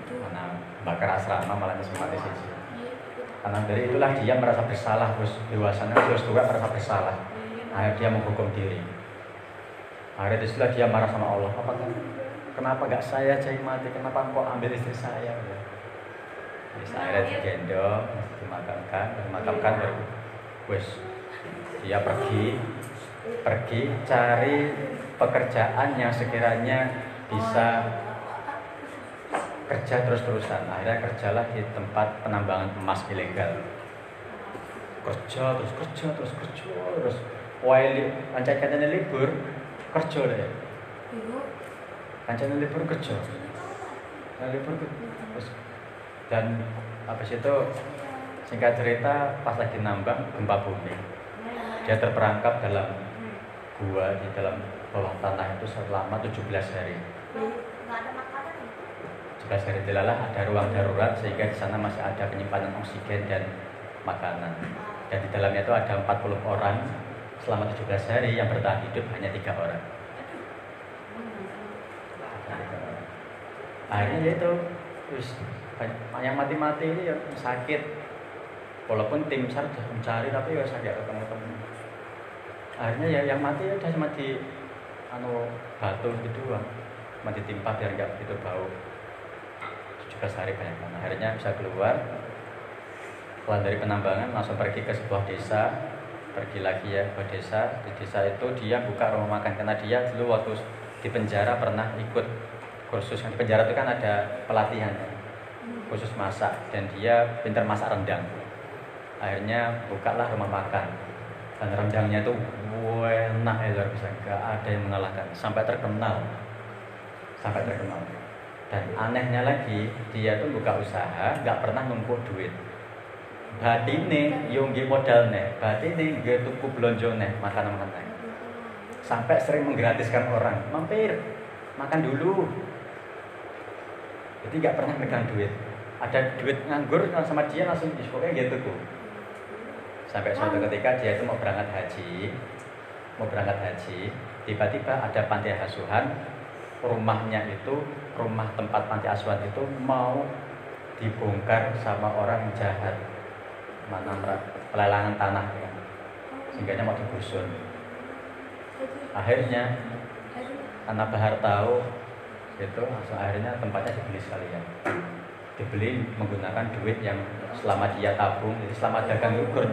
Karena bakar asrama malah mati siji. Karena dari itulah dia merasa bersalah terus dewasanya terus tua merasa bersalah. Akhirnya dia menghukum diri. Akhirnya di situlah dia marah sama Allah. Apa kan kenapa gak saya aja yang mati? Kenapa kok ambil istri saya? Terus akhirnya digendong dimakamkan dimakamkan baru wes dia pergi pergi cari pekerjaan yang sekiranya bisa kerja terus-terusan. Akhirnya kerjalah di tempat penambangan emas ilegal. Kerja terus kerja terus kerja terus. Wae pancen katanya libur. Kerja deh pancen libur kerja nah, libur terus. Dan habis itu singkat cerita pas lagi nambang gempa bumi. Dia terperangkap dalam gua di dalam bawah tanah itu selama 17 hari. Nggak ada makanan ya? 11 hari dilalah ada ruang darurat sehingga di sana masih ada penyimpanan oksigen dan makanan. Dan di dalamnya itu ada 40 orang selama 17 hari yang bertahan hidup hanya tiga orang akhirnya ya itu terus yang mati-mati ini ya sakit. Walaupun tim SAR sudah mencari tapi ya saya nggak ketemu-ketemu akhirnya ya yang mati ya udah cuma di anu batu gitu doang. Cuma ditimpa biar nggak begitu bau. 17 hari banyak banget. Akhirnya bisa keluar. Keluar dari penambangan langsung pergi ke sebuah desa. Pergi lagi ya ke desa. Di desa itu dia buka rumah makan. Karena dia dulu waktu di penjara pernah ikut kursus di penjara itu kan ada pelatihan ya, khusus masak dan dia pintar masak rendang. Akhirnya bukalah rumah makan dan rendangnya itu enak ya luar biasa. Gak ada yang mengalahkan sampai terkenal sampai terkenal. Dan anehnya lagi dia tuh buka usaha nggak pernah numpuk duit. Batine yo nggih modalne. Batine nggih tuku blonjone makanan-makanan. Sampai sering menggratiskan orang mampir makan dulu jadi nggak pernah megang duit. Ada duit nganggur sama dia langsung di pokoknya gitu tuh sampai suatu ketika dia itu mau berangkat haji mau berangkat haji tiba-tiba ada panti asuhan rumahnya itu rumah tempat panti asuhan itu mau dibongkar sama orang jahat. Mana pelelangan tanah ya. sehingga mau digusur. Akhirnya karena Bahar tahu itu akhirnya tempatnya dibeli sekalian. Dibeli menggunakan duit yang selama dia tabung jadi selama dagang ukur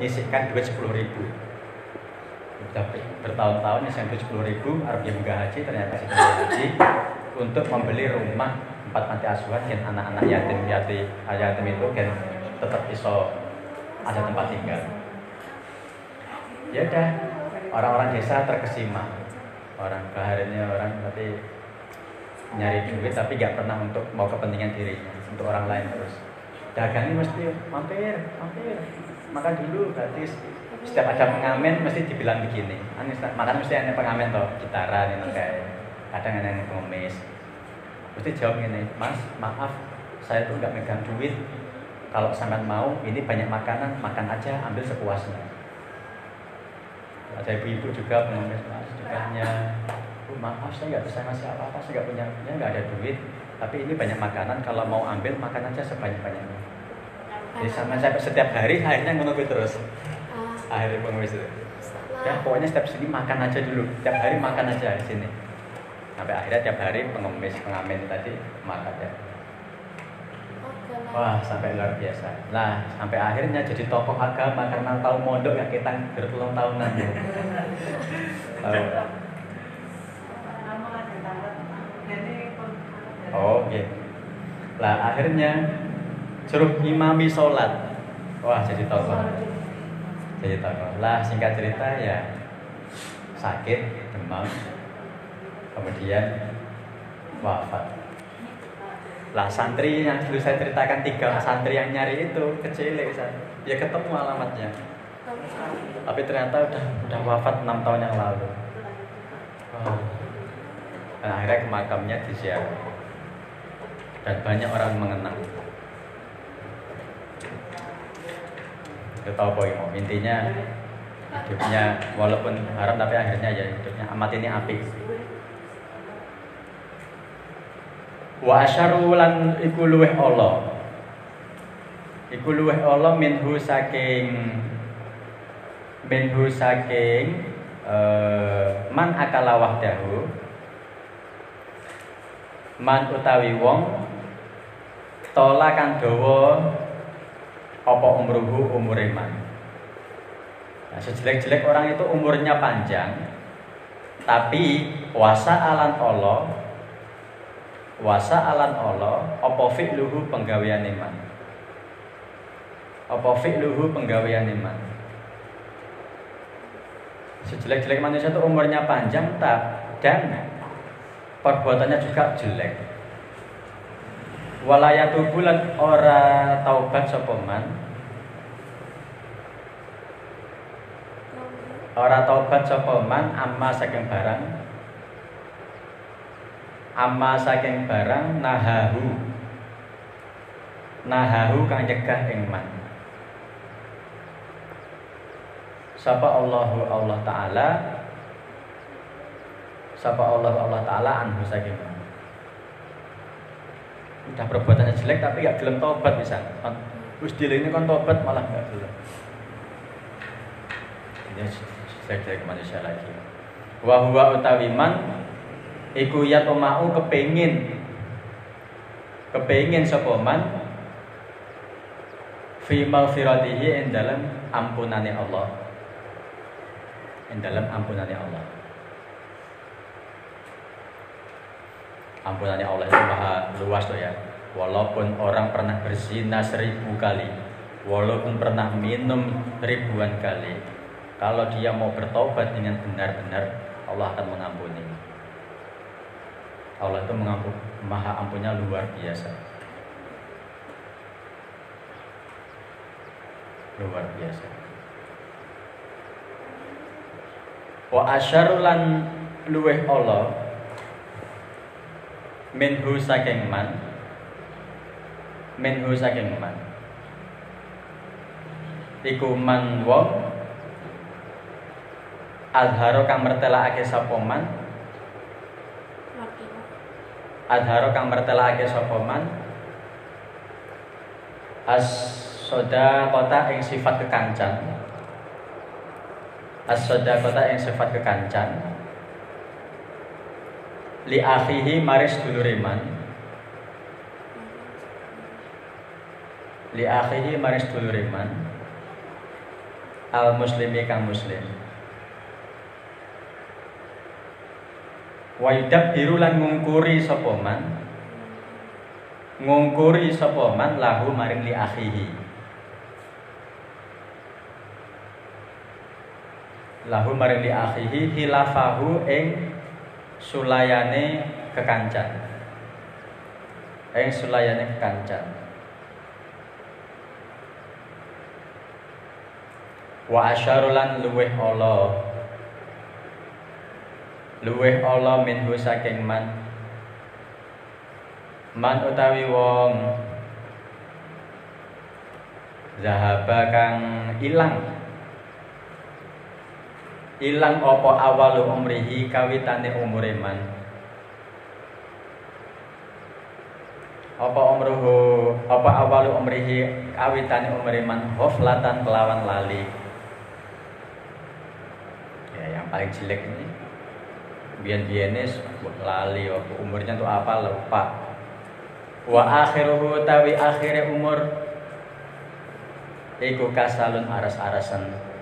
nyisihkan duit sepuluh ribu. Sudah bertahun-tahun nyisihkan duit sepuluh ribu Arab yang haji ternyata sudah haji untuk membeli rumah empat panti asuhan dan anak-anak yatim yatim yatim itu kan tetap bisa ada tempat tinggal. Ya udah orang-orang desa terkesima. Orang baharnya orang tapi nyari duit tapi gak pernah untuk mau kepentingan dirinya untuk orang lain terus. Dagang ini mesti mampir mampir makan dulu gratis. Setiap ada pengamen mesti dibilang begini. Makan mesti ada pengamen toh gitaran ini kayak kadang ada yang pengemis mesti jawab gini mas maaf saya tuh nggak megang duit. Kalau sangat mau ini banyak makanan makan aja ambil sepuasnya. Ada ibu-ibu juga pengemis mas juganya oh, maaf saya nggak bisa ngasih apa-apa saya nggak punya ya nggak ada duit tapi ini banyak makanan kalau mau ambil makan aja sebanyak-banyaknya jadi sama saya setiap hari akhirnya menunggu terus ah. akhirnya pengemis itu ya pokoknya setiap sini makan aja dulu setiap hari makan aja di sini sampai akhirnya tiap hari pengemis pengamen tadi makan ya Wah, sampai luar biasa. Nah, sampai akhirnya jadi tokoh agama karena tahu mondok ya kita bertulung tahunan. tahu. Oh, oke. Okay. Lah akhirnya suruh imami sholat. Wah jadi tokoh. Jadi tokoh. Lah singkat cerita ya sakit, demam, kemudian wafat. Lah santri yang dulu saya ceritakan tiga santri yang nyari itu kecil ya ketemu alamatnya. Tapi ternyata udah udah wafat enam tahun yang lalu. Wow. Dan akhirnya ke makamnya disiapkan dan banyak orang mengenang. Kita tahu mau intinya hidupnya walaupun haram tapi akhirnya ya hidupnya amat ini api. Wa asyarulan iku luweh Allah. Iku luweh Allah minhu saking minhu saking uh, man akala wahdahu man utawi wong tola kang dawa apa umruhu umure man. Nah, sejelek-jelek orang itu umurnya panjang, tapi wasa alan Allah, wasa alan Allah, apa fi'luhu penggawean iman. Apa fi'luhu penggawean iman. Sejelek-jelek manusia itu umurnya panjang tak dan perbuatannya juga jelek walayatu bulan ora taubat sapa man? Ora taubat sapa man amma saking barang? Amma saking barang nahahu. Nahahu kang nyegah ing man. Sapa Allahu Allah taala? Sapa Allah Allah taala anhu saking udah perbuatannya jelek tapi gak gelem tobat bisa. Terus dia ini kan tobat malah gak gelem. Ini jelek-jelek manusia lagi. Wa huwa utawi man iku yatomau kepengin. Kepengin sapa man? Fi maghfiratihi ing dalam Allah. Ing dalam Allah ampunannya Allah itu maha luas loh ya. Walaupun orang pernah berzina seribu kali walaupun pernah minum ribuan kali kalau dia mau bertobat dengan benar-benar Allah akan mengampuni. Allah itu mengampun maha ampunnya luar biasa. Luar biasa. Wa asyarulan luweh Allah minhu saking man? Minhu saking man? Iku man wong. Azharo kang mertelakake sapa man? Azharo kang mertelakake sapa man? As Soda kota yang sifat kekancan. As-soda kota yang sifat kekancan Li akhihi maris duluriman Li akhihi maris duluriman Al muslimi kang muslim. Wa yudabbiru ngungkuri sapa man? Ngungkuri sapa man lahu maring li akhihi. Lahu maring li akhihi hilafahu ing sulayane kekancan. Ing sulayane kekancan. Wa asyarulan luweh Allah luweh Allah minhu saking man. Man utawi wong. Zahaba kang ilang ilang apa awalu umrihi kawitane umure man? Apa umruhu apa awalu umrihi kawitane umure man? Hoflatan kelawan lali. Ya yang paling jelek ini. Bianis lali umurnya tuh apa? Lupa. Wa akhiruhu tawi akhire umur. Iku kasalun aras-arasan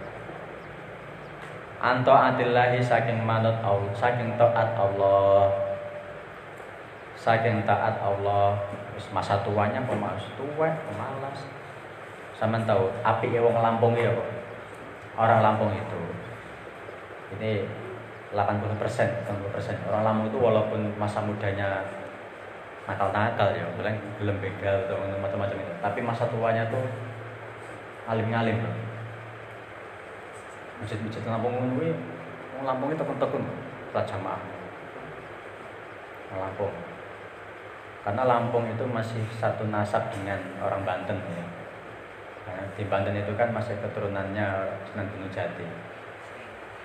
anto adillahi saking manut Allah saking taat Allah. Saking taat Allah. Masa tuanya pemalas tua pemalas sama tahu api wong Lampung ya kok orang Lampung itu. Ini 80 persen 80 persen. Orang Lampung itu walaupun masa mudanya nakal-nakal ya bilang belum begal atau macam-macam itu. Tapi masa tuanya tuh alim-alim masjid-masjid Lampung ini Lampung itu tekun-tekun sholat jamaah. Lampung. Karena Lampung itu masih satu nasab dengan orang Banten ya. Karena di Banten itu kan masih keturunannya Sunan Gunung Jati.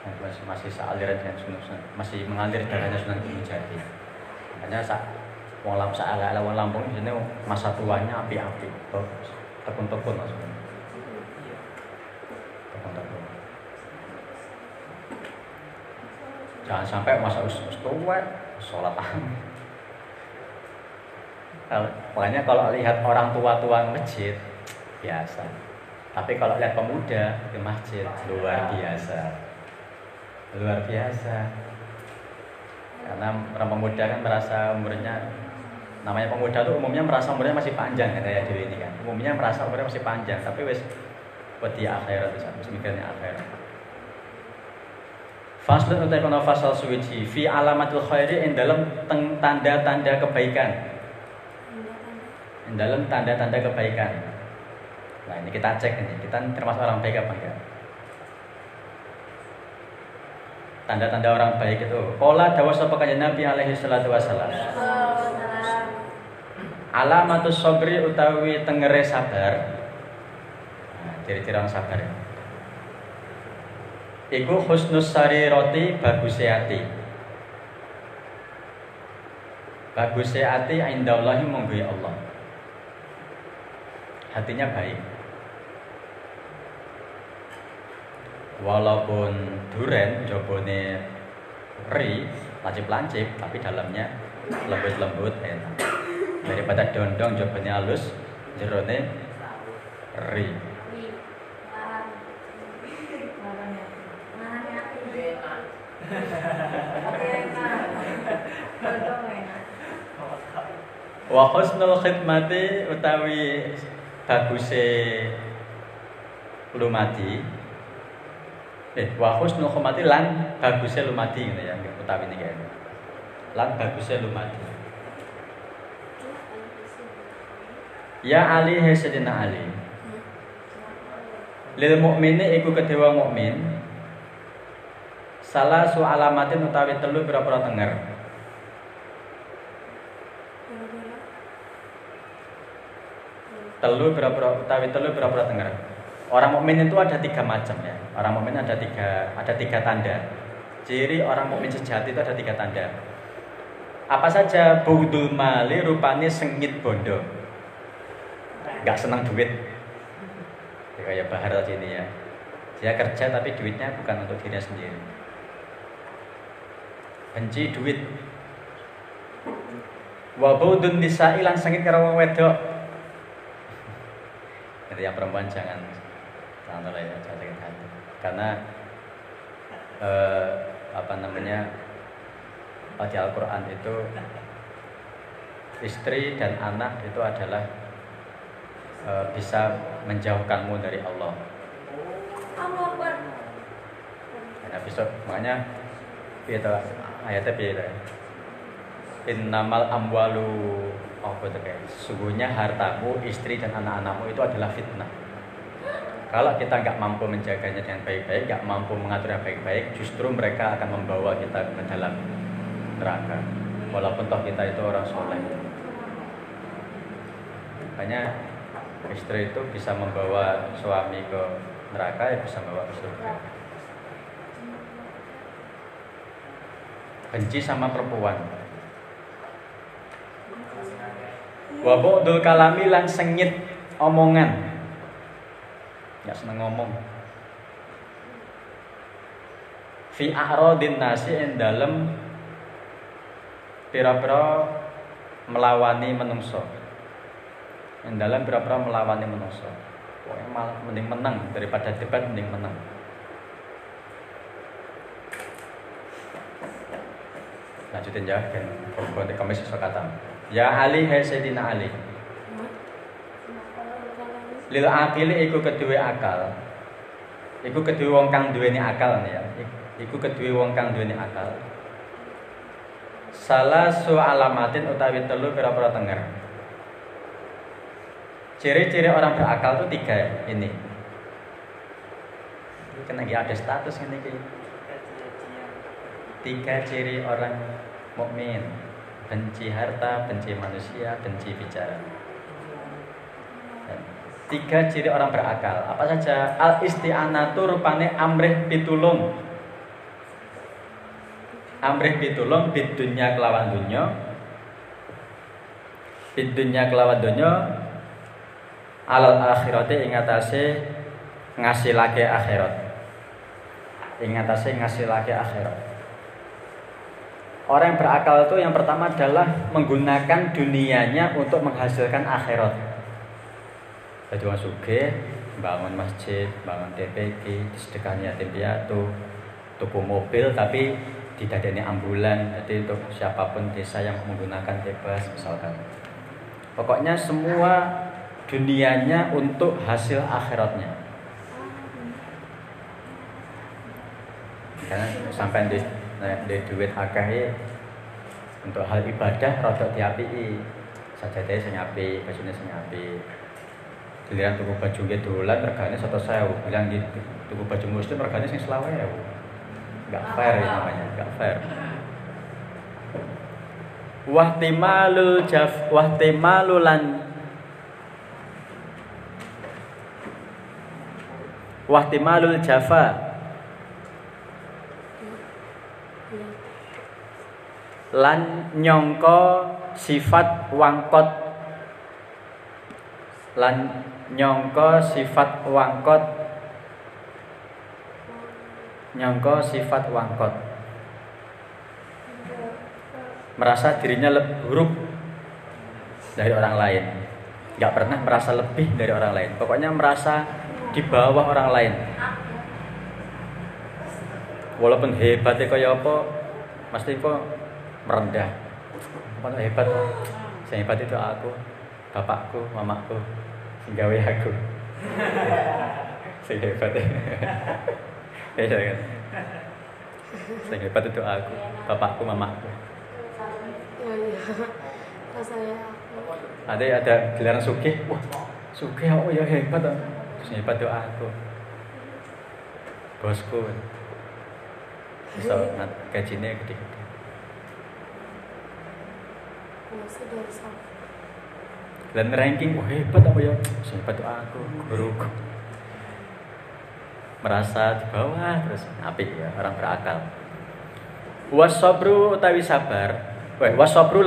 Masih masih sealiran dengan Sunan masih mengalir darahnya Sunan Gunung Jati. Makanya saat wong lam ala Lampung ini masa tuanya api-api tekun-tekun maksudnya tekun-tekun jangan sampai masa us, us tua sholat makanya kalau lihat orang tua-tua masjid biasa. Tapi kalau lihat pemuda di masjid luar biasa. Luar biasa. Karena orang pemuda kan merasa umurnya namanya pemuda tuh umumnya merasa umurnya masih panjang kan kayak diri ini kan. Umumnya merasa umurnya masih panjang tapi wes wedi akhirat bisa mikirnya akhirat Faslun utai kono fasal suwiji fi alamatul khairi in dalam tanda-tanda kebaikan. In dalam tanda-tanda kebaikan. Nah, ini kita cek ini, kita termasuk orang baik apa enggak? Tanda-tanda orang baik itu. Qala dawa sapa Nabi alaihi salatu wasallam alamatus sobri utawi tengere sabar nah, ciri-ciri orang sabar ya. Iku husnus roti bagus hati. Bagus hati indallahi monggo Allah. Hatinya baik. Walaupun duren jobone ri, lancip-lancip tapi dalamnya lembut-lembut enak daripada dondong jawabannya halus jerone ri wa husnul khidmati utawi baguse lumati eh wa husnul khidmati lan baguse lumati ngene ya utawi niki lan baguse lumati Ya Ali hai Sayyidina Ali. Lil mukmini iku kedua mukmin. Salah su alamatin utawi telu pira-pira tenger. Telu pira-pira utawi telu pira-pira tenger. Orang mukmin itu ada tiga macam ya. Orang mukmin ada tiga ada tiga tanda. Ciri orang mukmin sejati itu ada tiga tanda. Apa saja budul mali rupanya sengit bondo nggak senang duit kayak Bahar tadi ini ya dia kerja tapi duitnya bukan untuk dirinya sendiri benci duit wabudun nisa'i lan sengit karo wong wedok jadi yang perempuan jangan jangan lah ya jangan sakit hati karena eh, apa namanya di Al-Quran itu istri dan anak itu adalah e, bisa menjauhkanmu dari Allah. Allah Akbar. Nah, besok makanya itu ayatnya beda. Innamal amwalu apa itu kayak sesungguhnya hartamu, istri dan anak-anakmu itu adalah fitnah. Kalau kita nggak mampu menjaganya dengan baik-baik, nggak mampu mengaturnya baik-baik, justru mereka akan membawa kita ke dalam neraka. Walaupun toh kita itu orang soleh. Makanya istri itu bisa membawa suami ke neraka ya bisa membawa ke surga. Benci sama perempuan. Wa bu'dul kalami lan sengit omongan. Nggak seneng ngomong. Fi a'radin nasi ing dalem pira-pira melawani menungso. Yang dalam pira-pira melawani menungso. Pokoknya malah mending menang daripada debat mending menang. Lanjutin ya, kan berbuat kami sesuatu kata. Ya Ali, hai Sayyidina Ali. Lil akili iku kedua akal. Iku kedua wong kang duweni akal nih ya. Iku kedua wong kang duweni akal. Salah su alamatin utawi telu pira-pira tenger. Ciri-ciri orang berakal itu tiga ini. Ini lagi ada status ini. Tiga ciri orang mukmin: benci harta, benci manusia, benci bicara. Tiga ciri orang berakal. Apa saja? Al isti'anatu rupane amrih pitulung. Amrih pitulung bidunya kelawan dunya. Bidunya kelawan dunya alal akhirate ing atase ngasilake akhirat. Ing atase ngasilake akhirat. Orang yang berakal itu yang pertama adalah menggunakan dunianya untuk menghasilkan akhirat. Jadi orang suge, bangun masjid, bangun TPG, sedekah yatim piatu, tuku mobil tapi tidak ada ambulan. Jadi untuk siapa pun desa yang menggunakan bebas misalkan. Pokoknya semua dunianya untuk hasil akhiratnya. Karena sampai di di duit akeh untuk hal ibadah rodok diapii sajadahnya sing apik bajune sing apik. Giliran tuku baju nggih dolan regane 100.000 bilang gitu tuku baju muslim regane sing 20.000 enggak fair ya namanya enggak fair. Wahtimalul jaf wahtimalulan wahtimalul jafa lan nyongko sifat wangkot. Lan nyongko sifat wangkot. Nyongko sifat wangkot. Merasa dirinya lebih buruk dari orang lain. Nggak pernah merasa lebih dari orang lain. Pokoknya merasa di bawah orang lain. Walaupun hebatnya kayak apa pasti kok merendah. Apa hebat? Yang hebat itu aku bapakku mamaku sehingga aku. Sing hebat. Ya kan? Sing hebat itu aku bapakku mamaku saya ada ada giliran sugih. Wah sugih oh ya? Hebat ah. terus hebat itu aku. Bosku. Bisa gajinya gede-gede dan ranking wah hebat apa ya? Hebat tuh aku guruku merasa di bawah terus apik ya orang berakal. Wasobru utawi sabar. Wah, wasobru